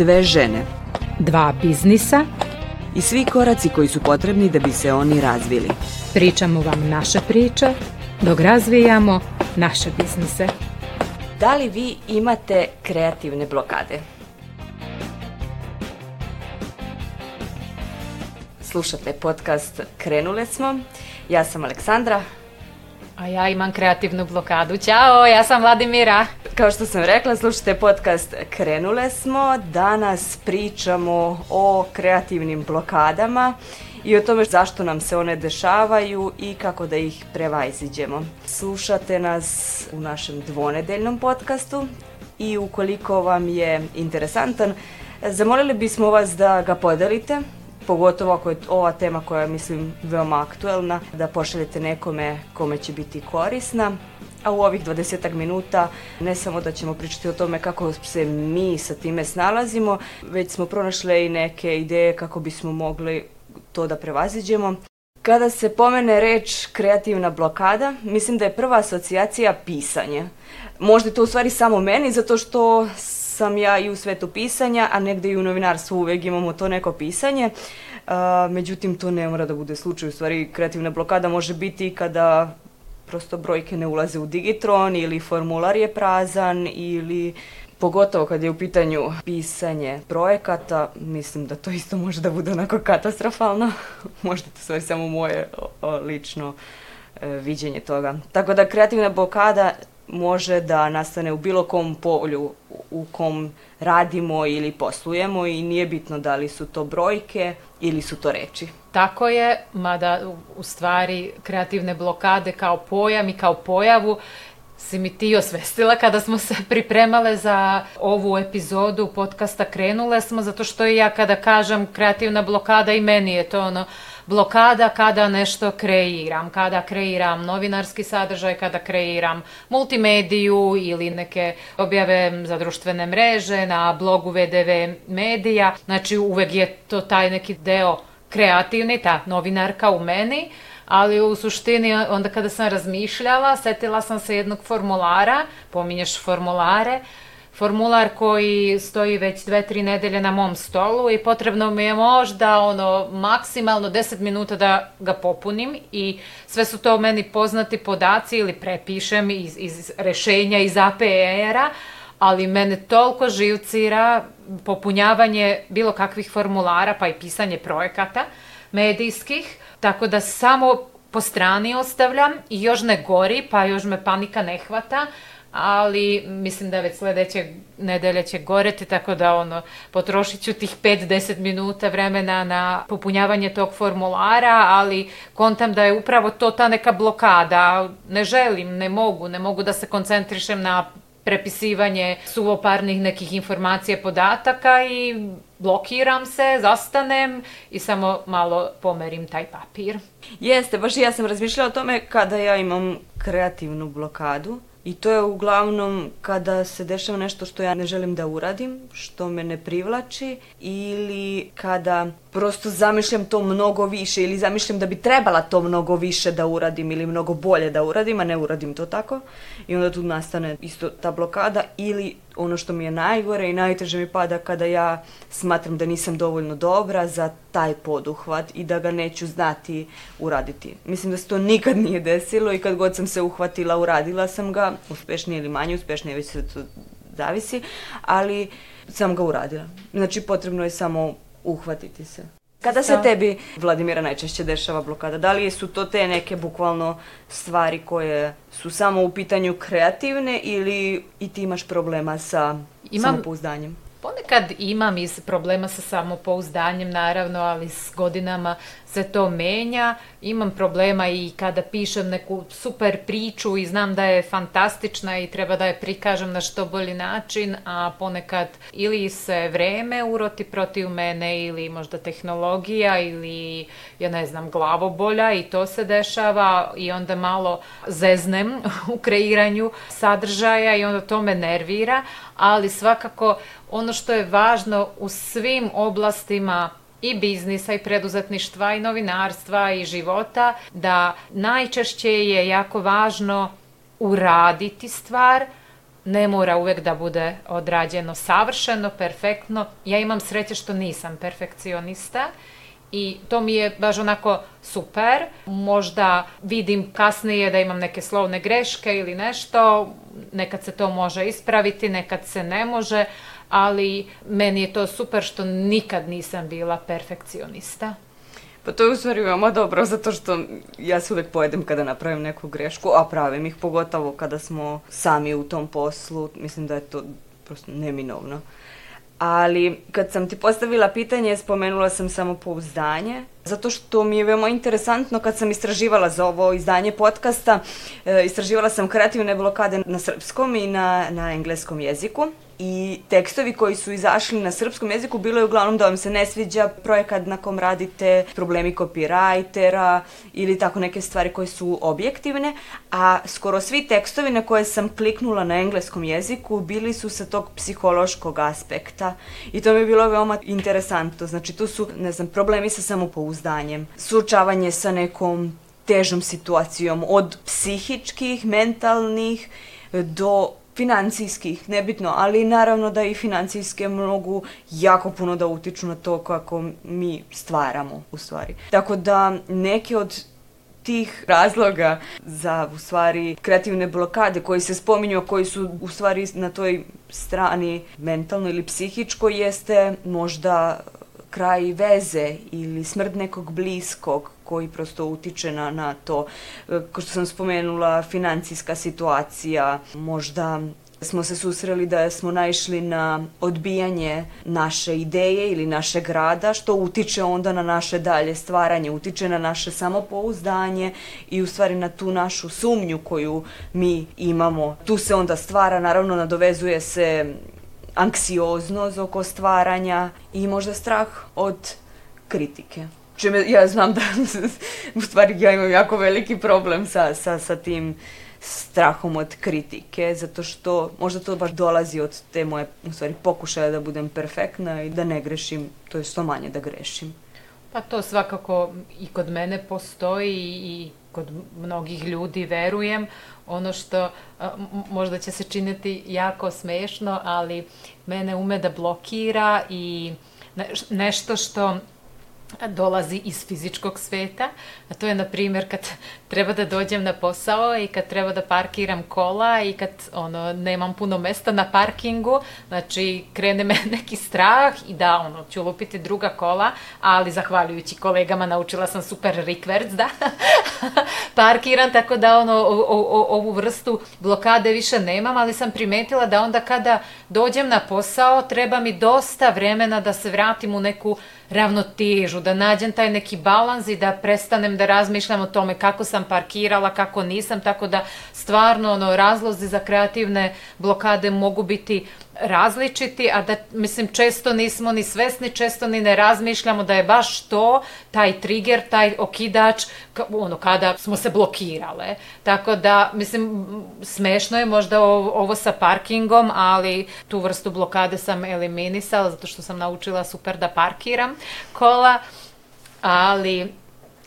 dve žene. Dva biznisa. I svi koraci koji su potrebni da bi se oni razvili. Pričamo vam naše priče dok razvijamo naše biznise. Da li vi imate kreativne blokade? Slušate podcast Krenule smo. Ja sam Aleksandra. A ja imam kreativnu blokadu. Ćao, ja sam Vladimira. Kao što sam rekla, slušajte podcast Krenule smo. Danas pričamo o kreativnim blokadama i o tome zašto nam se one dešavaju i kako da ih prevaziđemo. Slušate nas u našem dvonedeljnom podcastu i ukoliko vam je interesantan, zamolili bismo vas da ga podelite pogotovo ako je ova tema koja je, mislim, veoma aktuelna, da pošaljete nekome kome će biti korisna. A u ovih 20 minuta ne samo da ćemo pričati o tome kako se mi sa time snalazimo, već smo pronašle i neke ideje kako bismo mogli to da prevaziđemo. Kada se pomene reč kreativna blokada, mislim da je prva asocijacija pisanje. Možda je to u stvari samo meni, zato što sam ja i u svetu pisanja, a negde i u novinarstvu uvek imamo to neko pisanje. A, međutim, to ne mora da bude slučaj. U stvari, kreativna blokada može biti kada prosto brojke ne ulaze u digitron ili formular je prazan ili pogotovo kad je u pitanju pisanje projekata, mislim da to isto može da bude onako katastrofalno. Možda to stvari samo moje o, o, lično e, viđenje toga. Tako da kreativna blokada može da nastane u bilo kom polju u kom radimo ili poslujemo i nije bitno da li su to brojke ili su to reči. Tako je, mada u stvari kreativne blokade kao pojam i kao pojavu si mi ti osvestila kada smo se pripremale za ovu epizodu podcasta Krenule smo, zato što i ja kada kažem kreativna blokada i meni je to ono, blokada kada nešto kreiram, kada kreiram novinarski sadržaj, kada kreiram multimediju ili neke objave za društvene mreže, na blogu VDV medija. Znači uvek je to taj neki deo kreativni, ta novinarka u meni, ali u suštini onda kada sam razmišljala, setila sam se jednog formulara, pominješ formulare, formular koji stoji već dve, tri nedelje na mom stolu i potrebno mi je možda ono maksimalno 10 minuta da ga popunim i sve su to meni poznati podaci ili prepišem iz, iz rešenja iz APR-a, ali mene toliko živcira popunjavanje bilo kakvih formulara pa i pisanje projekata medijskih, tako da samo po strani ostavljam i još ne gori, pa još me panika ne hvata ali mislim da već sledeće nedelje će goreti, tako da ono, potrošit ću tih 5-10 minuta vremena na popunjavanje tog formulara, ali kontam da je upravo to ta neka blokada, ne želim, ne mogu, ne mogu da se koncentrišem na prepisivanje suvoparnih nekih informacija, podataka i blokiram se, zastanem i samo malo pomerim taj papir. Jeste, baš ja sam razmišljala o tome kada ja imam kreativnu blokadu I to je uglavnom kada se dešava nešto što ja ne želim da uradim, što me ne privlači ili kada prosto zamišljam to mnogo više ili zamišljam da bi trebala to mnogo više da uradim ili mnogo bolje da uradim, a ne uradim to tako. I onda tu nastane isto ta blokada ili ono što mi je najgore i najteže mi pada kada ja smatram da nisam dovoljno dobra za taj poduhvat i da ga neću znati uraditi. Mislim da se to nikad nije desilo i kad god sam se uhvatila uradila sam ga, uspešnije ili manje uspešnije, već se to zavisi, ali sam ga uradila. Znači potrebno je samo uhvatiti se. Kada se tebi, Vladimira, najčešće dešava blokada? Da li su to te neke bukvalno stvari koje su samo u pitanju kreativne ili i ti imaš problema sa Imam, samopouzdanjem? Ponekad imam iz problema sa samopouzdanjem, naravno, ali s godinama se to menja. Imam problema i kada pišem neku super priču i znam da je fantastična i treba da je prikažem na što bolji način, a ponekad ili se vreme uroti protiv mene ili možda tehnologija ili, ja ne znam, glavobolja i to se dešava i onda malo zeznem u kreiranju sadržaja i onda to me nervira, ali svakako ono što je važno u svim oblastima i biznisa i preduzetništva i novinarstva i života da najčešće je jako važno uraditi stvar ne mora uvek da bude odrađeno savršeno, perfektno. Ja imam sreće što nisam perfekcionista i to mi je baš onako super. Možda vidim kasnije da imam neke slovne greške ili nešto, nekad se to može ispraviti, nekad se ne može, ali meni je to super što nikad nisam bila perfekcionista. Pa to je u stvari veoma dobro, zato što ja se uvek pojedem kada napravim neku grešku, a pravim ih pogotovo kada smo sami u tom poslu. Mislim da je to prosto neminovno. Ali kad sam ti postavila pitanje, spomenula sam samo pouzdanje, zato što mi je veoma interesantno kad sam istraživala za ovo izdanje podcasta, e, istraživala sam kreativne blokade na srpskom i na, na engleskom jeziku i tekstovi koji su izašli na srpskom jeziku bilo je uglavnom da vam se ne sviđa projekat na kom radite, problemi copywritera ili tako neke stvari koje su objektivne, a skoro svi tekstovi na koje sam kliknula na engleskom jeziku bili su sa tog psihološkog aspekta i to mi je bilo veoma interesantno. Znači tu su, ne znam, problemi sa samopouzdanjem, suočavanje sa nekom težom situacijom od psihičkih, mentalnih do financijskih, nebitno, ali naravno da i financijske mogu jako puno da utiču na to kako mi stvaramo u stvari. Tako da neke od tih razloga za u stvari kreativne blokade koji se spominju, a koji su u stvari na toj strani mentalno ili psihičko jeste možda kraj veze ili smrt nekog bliskog koji prosto utiče na, na to, e, kao što sam spomenula, financijska situacija, možda smo se susreli da smo naišli na odbijanje naše ideje ili našeg rada, što utiče onda na naše dalje stvaranje, utiče na naše samopouzdanje i u stvari na tu našu sumnju koju mi imamo. Tu se onda stvara, naravno nadovezuje se anksioznost oko stvaranja i možda strah od kritike. Čime ja znam da, u stvari ja imam jako veliki problem sa, sa, sa tim strahom od kritike, zato što možda to baš dolazi od te moje, u stvari, pokušaja da budem perfektna i da ne grešim, to je što manje da grešim. Pa to svakako i kod mene postoji i kod mnogih ljudi, verujem, ono što možda će se činiti jako smešno, ali mene ume da blokira i nešto što dolazi iz fizičkog sveta, a to je, na primjer, kad treba da dođem na posao i kad treba da parkiram kola i kad ono, nemam puno mesta na parkingu, znači krene me neki strah i da ono, ću lupiti druga kola, ali zahvaljujući kolegama naučila sam super rikverc, da, parkiram, tako da ono, o, o, ovu vrstu blokade više nemam, ali sam primetila da onda kada dođem na posao treba mi dosta vremena da se vratim u neku ravnotežu, da nađem taj neki balans i da prestanem da razmišljam o tome kako sam sam parkirala, kako nisam, tako da stvarno ono, razlozi za kreativne blokade mogu biti različiti, a da mislim često nismo ni svesni, često ni ne razmišljamo da je baš to taj trigger, taj okidač ono kada smo se blokirale. Tako da mislim smešno je možda ovo, ovo sa parkingom, ali tu vrstu blokade sam eliminisala zato što sam naučila super da parkiram kola ali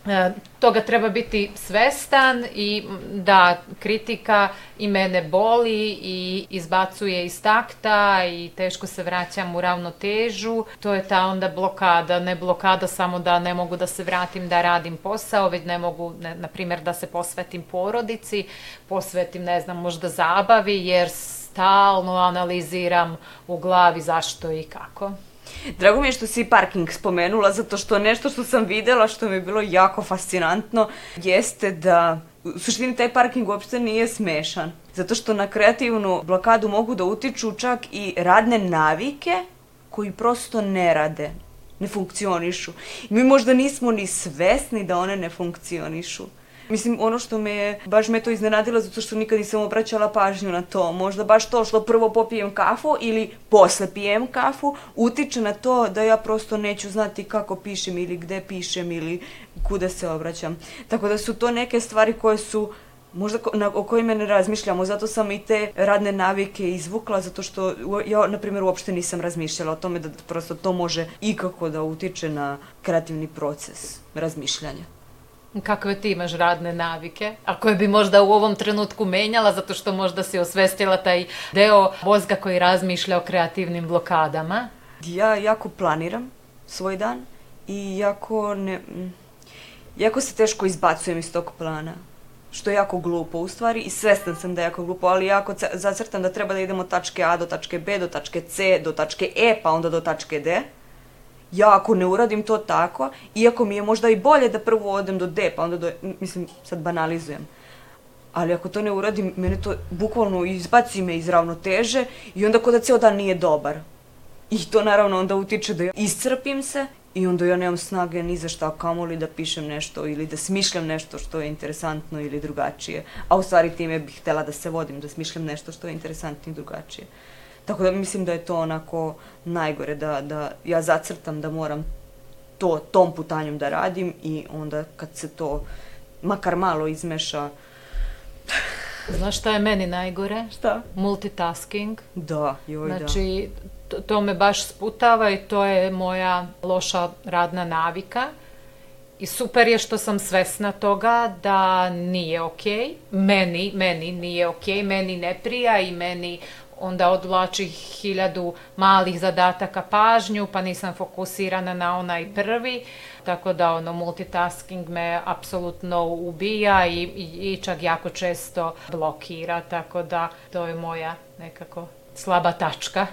E, toga treba biti svestan i da kritika i mene boli i izbacuje iz takta i teško se vraćam u ravnotežu. To je ta onda blokada, ne blokada samo da ne mogu da se vratim da radim posao, već ne mogu, ne, na primjer, da se posvetim porodici, posvetim, ne znam, možda zabavi, jer stalno analiziram u glavi zašto i kako. Drago mi je što si parking spomenula, zato što nešto što sam videla, što mi je bilo jako fascinantno, jeste da u suštini taj parking uopšte nije smešan. Zato što na kreativnu blokadu mogu da utiču čak i radne navike koji prosto ne rade, ne funkcionišu. Mi možda nismo ni svesni da one ne funkcionišu. Mislim, ono što me baš me to iznenadilo zato što nikad nisam obraćala pažnju na to. Možda baš to što prvo popijem kafu ili posle pijem kafu utiče na to da ja prosto neću znati kako pišem ili gde pišem ili kuda se obraćam. Tako da su to neke stvari koje su možda na, o kojima ne razmišljamo, zato sam i te radne navike izvukla, zato što ja, na primjer, uopšte nisam razmišljala o tome da prosto to može ikako da utiče na kreativni proces razmišljanja. Kakve ti imaš radne navike, a koje bi možda u ovom trenutku menjala zato što možda si osvestila taj deo mozga koji razmišlja o kreativnim blokadama? Ja jako planiram svoj dan i jako ne... Jako se teško izbacujem iz tog plana što je jako glupo u stvari i svestan sam da je jako glupo, ali jako zacrtam da treba da idemo tačke A do tačke B, do tačke C, do tačke E, pa onda do tačke D ja ako ne uradim to tako, iako mi je možda i bolje da prvo odem do D, pa onda do, mislim, sad banalizujem. Ali ako to ne uradim, mene to bukvalno izbaci me iz ravnoteže i onda ko da ceo dan nije dobar. I to naravno onda utiče da ja iscrpim se i onda ja nemam snage ni za šta kamoli da pišem nešto ili da smišljam nešto što je interesantno ili drugačije. A u stvari time bih htela da se vodim, da smišljam nešto što je interesantno i drugačije. Tako da mislim da je to onako najgore, da, da ja zacrtam da moram to tom putanjom da radim i onda kad se to makar malo izmeša... Znaš šta je meni najgore? Šta? Multitasking. Da, joj znači, da. Znači, to, to me baš sputava i to je moja loša radna navika. I super je što sam svesna toga da nije okej. Okay. Meni, meni nije okej, okay, meni ne prija i meni onda odlači hiljadu malih zadataka pažnju, pa nisam fokusirana na onaj prvi, tako da ono multitasking me apsolutno ubija i, i, i čak jako često blokira, tako da to je moja nekako slaba tačka.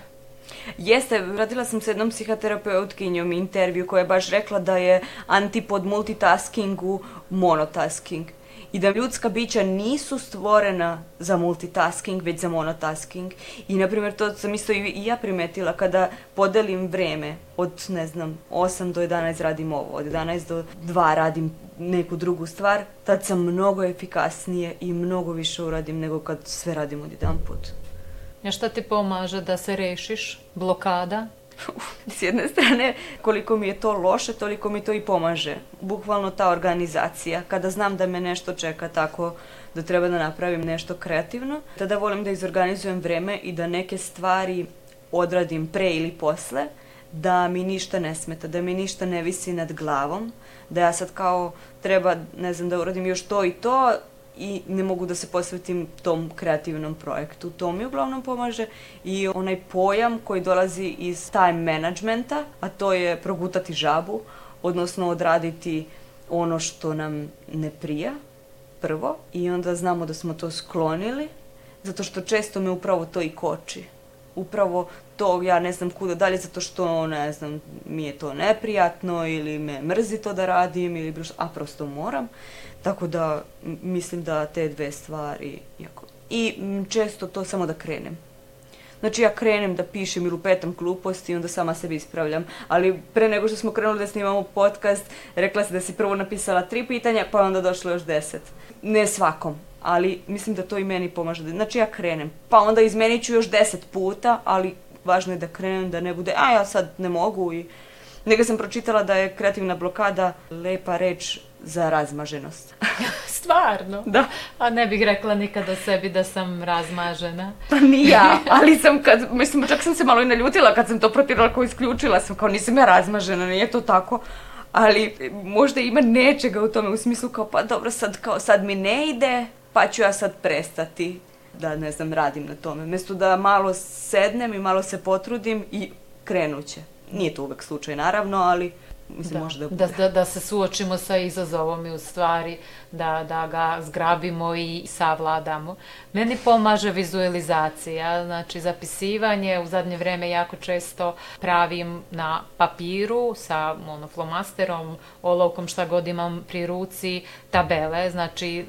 Jeste, radila sam sa jednom psihoterapeutkinjom intervju koja je baš rekla da je antipod multitaskingu monotasking i da ljudska bića nisu stvorena za multitasking, već za monotasking. I, na primjer, to sam isto i ja primetila kada podelim vreme od, ne znam, 8 do 11 radim ovo, od 11 do 2 radim neku drugu stvar, tad sam mnogo efikasnije i mnogo više uradim nego kad sve radim od jedan put. A šta ti pomaže da se rešiš? Blokada? s jedne strane, koliko mi je to loše, toliko mi to i pomaže. Bukvalno ta organizacija. Kada znam da me nešto čeka tako da treba da napravim nešto kreativno, tada volim da izorganizujem vreme i da neke stvari odradim pre ili posle, da mi ništa ne smeta, da mi ništa ne visi nad glavom, da ja sad kao treba, ne znam, da uradim još to i to, i ne mogu da se posvetim tom kreativnom projektu. To mi uglavnom pomaže i onaj pojam koji dolazi iz time managementa, a to je progutati žabu, odnosno odraditi ono što nam ne prija, prvo, i onda znamo da smo to sklonili, zato što često me upravo to i koči. Upravo to ja ne znam kuda dalje zato što ne znam mi je to neprijatno ili me mrzi to da radim ili bilo što, a prosto moram. Tako da mislim da te dve stvari jako... I često to samo da krenem. Znači ja krenem da pišem i lupetam gluposti i onda sama sebi ispravljam. Ali pre nego što smo krenuli da snimamo podcast, rekla si da si prvo napisala tri pitanja, pa onda došlo još deset. Ne svakom, ali mislim da to i meni pomaže. Da, znači ja krenem, pa onda izmenit ću još deset puta, ali važno je da krenem, da ne bude, a ja sad ne mogu i Nekaj sem pročitala, da je kreativna blokada lepa reč za razmaženost. Stvarno? Da. A ne bih rekla nikada sebi da sam razmažena. Pa nija, ali sam, kad, mislim, čak sam se malo i naljutila kad sam to protirala, kao isključila sam, kao nisam ja razmažena, nije to tako ali možda ima nečega u tome u smislu kao pa dobro sad kao sad mi ne ide pa ću ja sad prestati da ne znam radim na tome. Mesto da malo sednem i malo se potrudim i krenuće. Nije to uvek slučaj, naravno, ali mislim, da, možda bude. Da, da, da se suočimo sa izazovom i u stvari da, da ga zgrabimo i savladamo. Meni pomaže vizualizacija, znači zapisivanje, u zadnje vreme jako često pravim na papiru sa monoflomasterom, olovkom šta god imam pri ruci, tabele, znači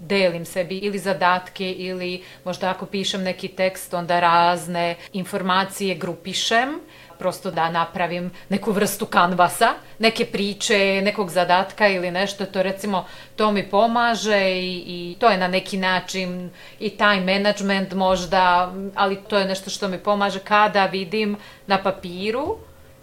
delim sebi ili zadatke ili možda ako pišem neki tekst onda razne informacije grupišem prosto da napravim neku vrstu kanvasa, neke priče, nekog zadatka ili nešto, to recimo, to mi pomaže i, i to je na neki način i taj management možda, ali to je nešto što mi pomaže kada vidim na papiru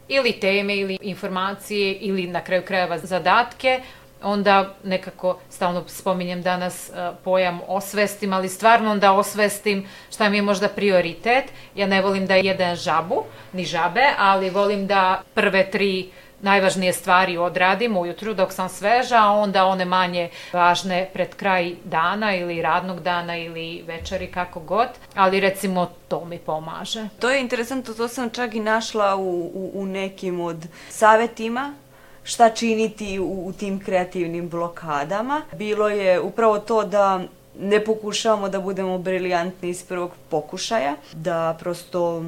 ili teme ili informacije ili na kraju krajeva zadatke, onda nekako stalno spominjem danas e, pojam osvestim, ali stvarno onda osvestim šta mi je možda prioritet. Ja ne volim da jedem žabu, ni žabe, ali volim da prve tri najvažnije stvari odradim ujutru dok sam sveža, a onda one manje važne pred kraj dana ili radnog dana ili večeri kako god, ali recimo to mi pomaže. To je interesantno, to sam čak i našla u, u, u nekim od savetima šta činiti u, u tim kreativnim blokadama. Bilo je upravo to da ne pokušavamo da budemo briljantni iz prvog pokušaja, da prosto,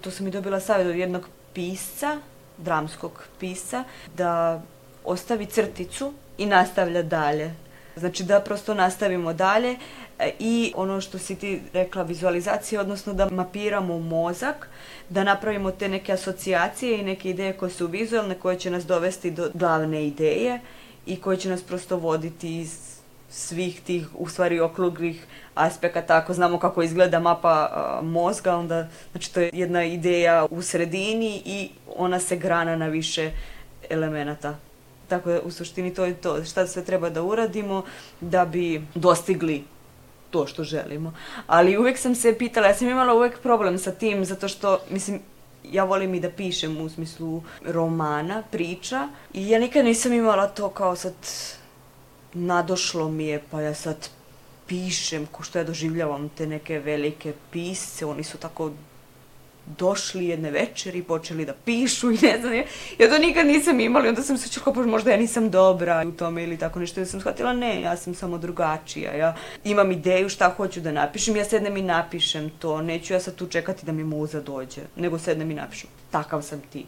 to sam i dobila savjet od jednog pisca, dramskog pisca, da ostavi crticu i nastavlja dalje. Znači da prosto nastavimo dalje, i ono što si ti rekla vizualizacije, odnosno da mapiramo mozak, da napravimo te neke asocijacije i neke ideje koje su vizualne, koje će nas dovesti do glavne ideje i koje će nas prosto voditi iz svih tih, u stvari, okruglih aspekata. Ako znamo kako izgleda mapa a, mozga, onda, znači, to je jedna ideja u sredini i ona se grana na više elemenata. Tako da, u suštini, to je to. Šta sve treba da uradimo da bi dostigli to što želimo. Ali uvek sam se pitala, ja sam imala uvek problem sa tim, zato što, mislim, ja volim i da pišem u smislu romana, priča i ja nikad nisam imala to kao sad nadošlo mi je pa ja sad pišem ko što ja doživljavam te neke velike pisce, oni su tako došli jedne večeri i počeli da pišu i ne znam, ja, to nikad nisam imala i onda sam se čekala, pa možda ja nisam dobra u tome ili tako nešto, ja sam shvatila, ne, ja sam samo drugačija, ja imam ideju šta hoću da napišem, ja sednem i napišem to, neću ja sad tu čekati da mi muza dođe, nego sednem i napišem, takav sam tip.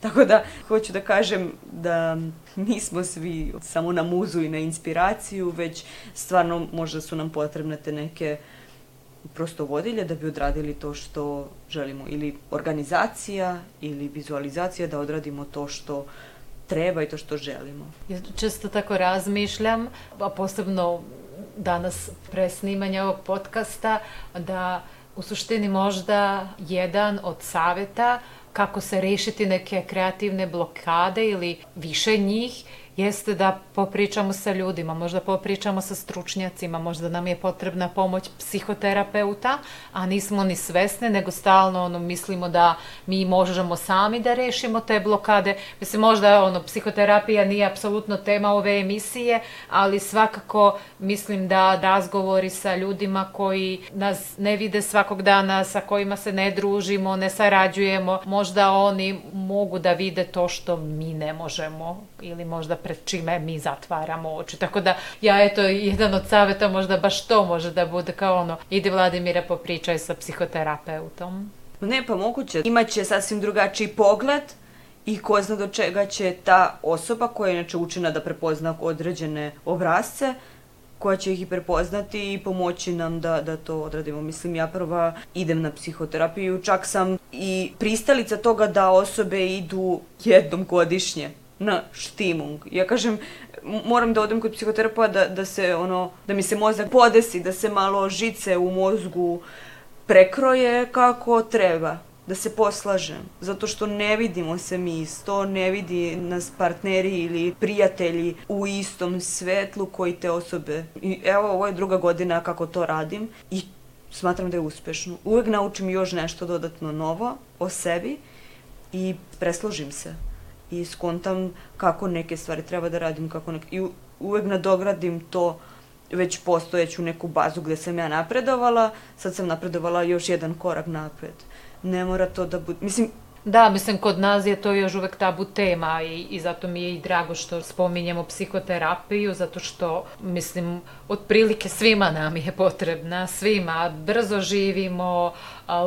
Tako da, hoću da kažem da nismo svi samo na muzu i na inspiraciju, već stvarno možda su nam potrebne te neke uh, prosto vodilje da bi odradili to što želimo. Ili organizacija ili vizualizacija da odradimo to što treba i to što želimo. Ja često tako razmišljam, a posebno danas pre snimanja ovog podcasta, da u suštini možda jedan od saveta kako se rešiti neke kreativne blokade ili više njih, jeste da popričamo sa ljudima, možda popričamo sa stručnjacima, možda nam je potrebna pomoć psihoterapeuta, a nismo ni svesne, nego stalno ono, mislimo da mi možemo sami da rešimo te blokade. Mislim, možda ono, psihoterapija nije apsolutno tema ove emisije, ali svakako mislim da razgovori sa ljudima koji nas ne vide svakog dana, sa kojima se ne družimo, ne sarađujemo, možda oni mogu da vide to što mi ne možemo ili možda pred čime mi zatvaramo oči. Tako da ja eto jedan od saveta možda baš to može da bude kao ono ide Vladimira popričaj sa psihoterapeutom. Ne, pa moguće. Imaće sasvim drugačiji pogled i ko zna do čega će ta osoba koja je inače učena da prepozna određene obrazce, koja će ih i prepoznati i pomoći nam da, da to odradimo. Mislim, ja prva idem na psihoterapiju, čak sam i pristalica toga da osobe idu jednom godišnje na štimung. Ja kažem, moram da odem kod psihoterapa da, da se ono, da mi se mozak podesi, da se malo žice u mozgu prekroje kako treba da se poslažem, zato što ne vidimo se mi isto, ne vidi nas partneri ili prijatelji u istom svetlu koji te osobe. I evo, ovo je druga godina kako to radim i smatram da je uspešno. Uvek naučim još nešto dodatno novo o sebi i presložim se i skontam kako neke stvari treba da radim, kako neke... I uvek nadogradim to već postojeću neku bazu gde sam ja napredovala, sad sam napredovala još jedan korak napred ne mora to da bude, mislim, Da, mislim, kod nas je to još uvek tabu tema i, i zato mi je i drago što spominjemo psihoterapiju, zato što, mislim, otprilike svima nam je potrebna, svima. Brzo živimo,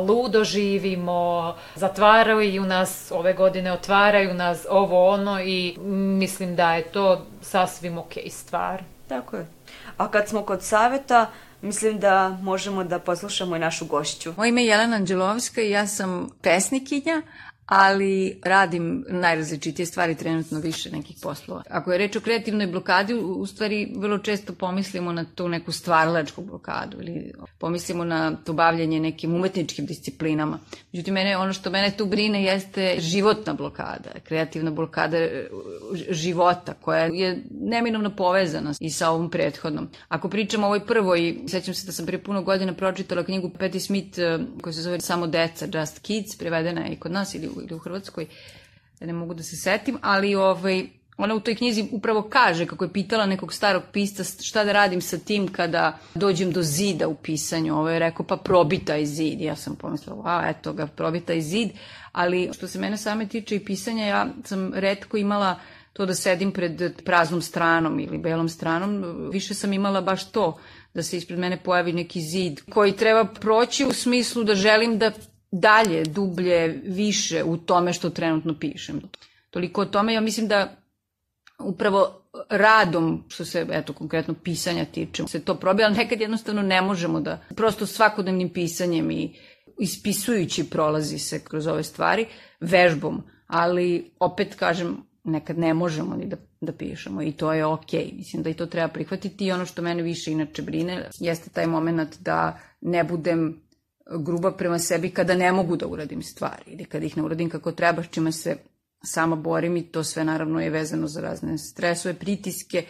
ludo živimo, zatvaraju nas, ove godine otvaraju nas ovo ono i mislim da je to sasvim okej okay stvar. Tako je. A kad smo kod saveta, mislim da možemo da poslušamo i našu gošću. Moje ime je Jelena Anđelovska i ja sam pesnikinja, ali radim najrazličitije stvari, trenutno više nekih poslova. Ako je reč o kreativnoj blokadi, u stvari vrlo često pomislimo na tu neku stvaralačku blokadu ili pomislimo na to bavljanje nekim umetničkim disciplinama. Međutim, mene, ono što mene tu brine jeste životna blokada, kreativna blokada e, života koja je neminovno povezana i sa ovom prethodnom. Ako pričamo o ovoj prvoj, sećam se da sam pre puno godina pročitala knjigu Patti Smith e, koja se zove Samo deca, Just Kids, prevedena je i kod nas ili u ili u Hrvatskoj, da ne mogu da se setim, ali ovaj, ona u toj knjizi upravo kaže kako je pitala nekog starog pista šta da radim sa tim kada dođem do zida u pisanju. Ovo je rekao pa probi taj zid. Ja sam pomislila, a eto ga, probi taj zid. Ali što se mene same tiče i pisanja, ja sam redko imala to da sedim pred praznom stranom ili belom stranom. Više sam imala baš to da se ispred mene pojavi neki zid koji treba proći u smislu da želim da dalje, dublje, više u tome što trenutno pišem. Toliko o tome, ja mislim da upravo radom, što se, eto, konkretno pisanja tiče, se to probija, ali nekad jednostavno ne možemo da, prosto svakodnevnim pisanjem i ispisujući prolazi se kroz ove stvari, vežbom, ali opet kažem, nekad ne možemo ni da, da pišemo i to je okej, okay. mislim da i to treba prihvatiti i ono što mene više inače brine jeste taj moment da ne budem gruba prema sebi kada ne mogu da uradim stvari ili kada ih ne uradim kako treba, čime se sama borim i to sve naravno je vezano za razne stresove, pritiske,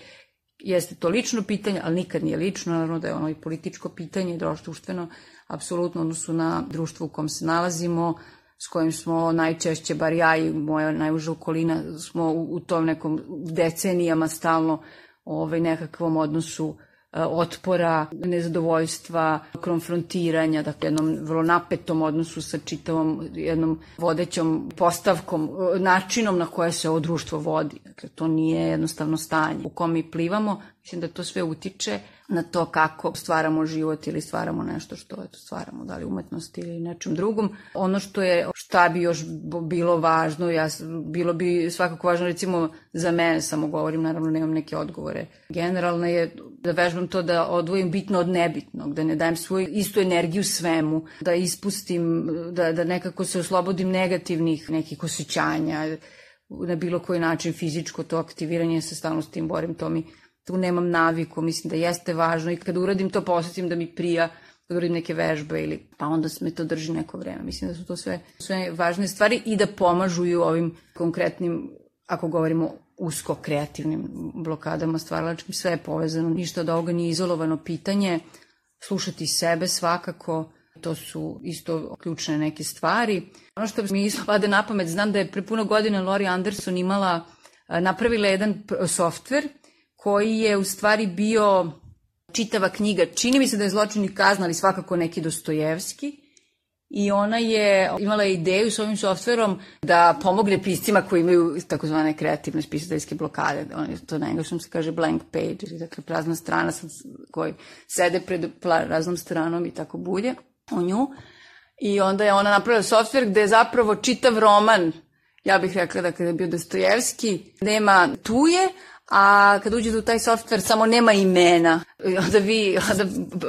jeste to lično pitanje, ali nikad nije lično, naravno da je ono i političko pitanje, društveno, apsolutno odnosu na društvo u kom se nalazimo, s kojim smo najčešće, bar ja i moja najuža okolina, smo u, u tom nekom decenijama stalno ovaj, nekakvom odnosu uh, Eh, otpora, nezadovoljstva, konfrontiranja, dakle jednom vrlo napetom odnosu sa čitavom jednom vodećom postavkom, eh, načinom na koje se ovo društvo vodi. Dakle, to nije jednostavno stanje u kom mi plivamo, Mislim da to sve utiče na to kako stvaramo život ili stvaramo nešto što eto, stvaramo, da li umetnost ili nečem drugom. Ono što je, šta bi još bilo važno, ja, bilo bi svakako važno, recimo za mene samo govorim, naravno nemam neke odgovore. Generalno je da vežbam to da odvojim bitno od nebitnog, da ne dajem svoju istu energiju svemu, da ispustim, da, da nekako se oslobodim negativnih nekih osjećanja, na bilo koji način fizičko to aktiviranje, se stalno s tim borim, to mi tu nemam naviku, mislim da jeste važno i kad uradim to posetim da mi prija kad da uradim neke vežbe ili pa onda me to drži neko vreme. Mislim da su to sve, sve važne stvari i da pomažu i u ovim konkretnim, ako govorimo usko kreativnim blokadama stvaralačkim, sve je povezano, ništa od ovoga nije izolovano pitanje, slušati sebe svakako, to su isto ključne neke stvari. Ono što mi isto pade na pamet, znam da je pre puno godina Lori Anderson imala, napravila jedan software koji je u stvari bio čitava knjiga. Čini mi se da je zločin i kazna, ali svakako neki Dostojevski. I ona je imala ideju s ovim softverom da pomogne piscima koji imaju takozvane kreativne spisateljske blokade. On To na engleskom se kaže blank page, dakle prazna strana sa koji sede pred raznom stranom i tako bulje u nju. I onda je ona napravila softver gde je zapravo čitav roman ja bih rekla dakle, da kada je bio Dostojevski, nema tuje, a kad uđete u taj softver samo nema imena. Onda vi onda,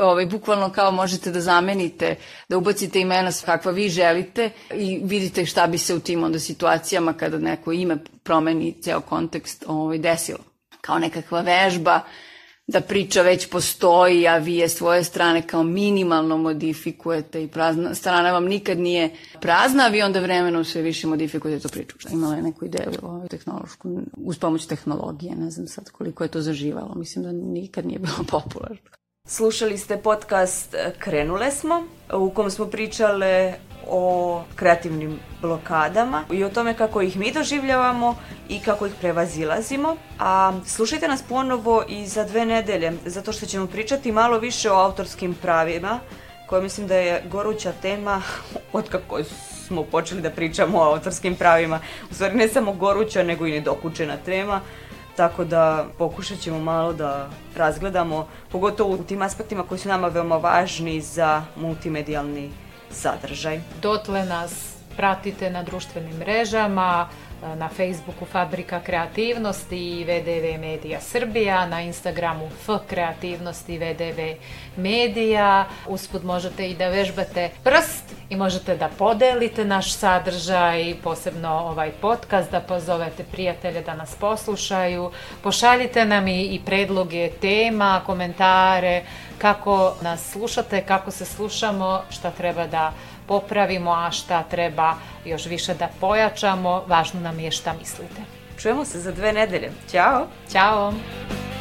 ovaj, bukvalno kao možete da zamenite, da ubacite imena kakva vi želite i vidite šta bi se u tim onda situacijama kada neko ime promeni ceo kontekst ovaj, desilo. Kao nekakva vežba da priča već postoji, a vi je svoje strane kao minimalno modifikujete i prazna, strana vam nikad nije prazna, a vi onda vremenom sve više modifikujete tu priču. Imala je neku ideju o tehnološku, uz pomoć tehnologije, ne znam sad koliko je to zaživalo, mislim da nikad nije bilo popularno. Slušali ste podcast Krenule smo, u kom smo pričale o kreativnim blokadama i o tome kako ih mi doživljavamo i kako ih prevazilazimo. A slušajte nas ponovo i za dve nedelje, zato što ćemo pričati malo više o autorskim pravima, koja mislim da je goruća tema od kako smo počeli da pričamo o autorskim pravima. U stvari ne samo goruća, nego i nedokučena tema tako da pokušat ćemo malo da razgledamo, pogotovo u tim aspektima koji su nama veoma važni za multimedijalni sadržaj. Dotle nas pratite na društvenim mrežama, na Facebooku Fabrika kreativnosti i VDV Media Srbija, na Instagramu F kreativnosti VDV Media. Usput možete i da vežbate prst i možete da podelite naš sadržaj, posebno ovaj podcast, da pozovete prijatelje da nas poslušaju. Pošaljite nam i, i predloge tema, komentare, kako nas slušate, kako se slušamo, šta treba da popravimo, a šta treba još više da pojačamo. Važno nam je šta mislite. Čujemo se za dve nedelje. Ćao! Ćao!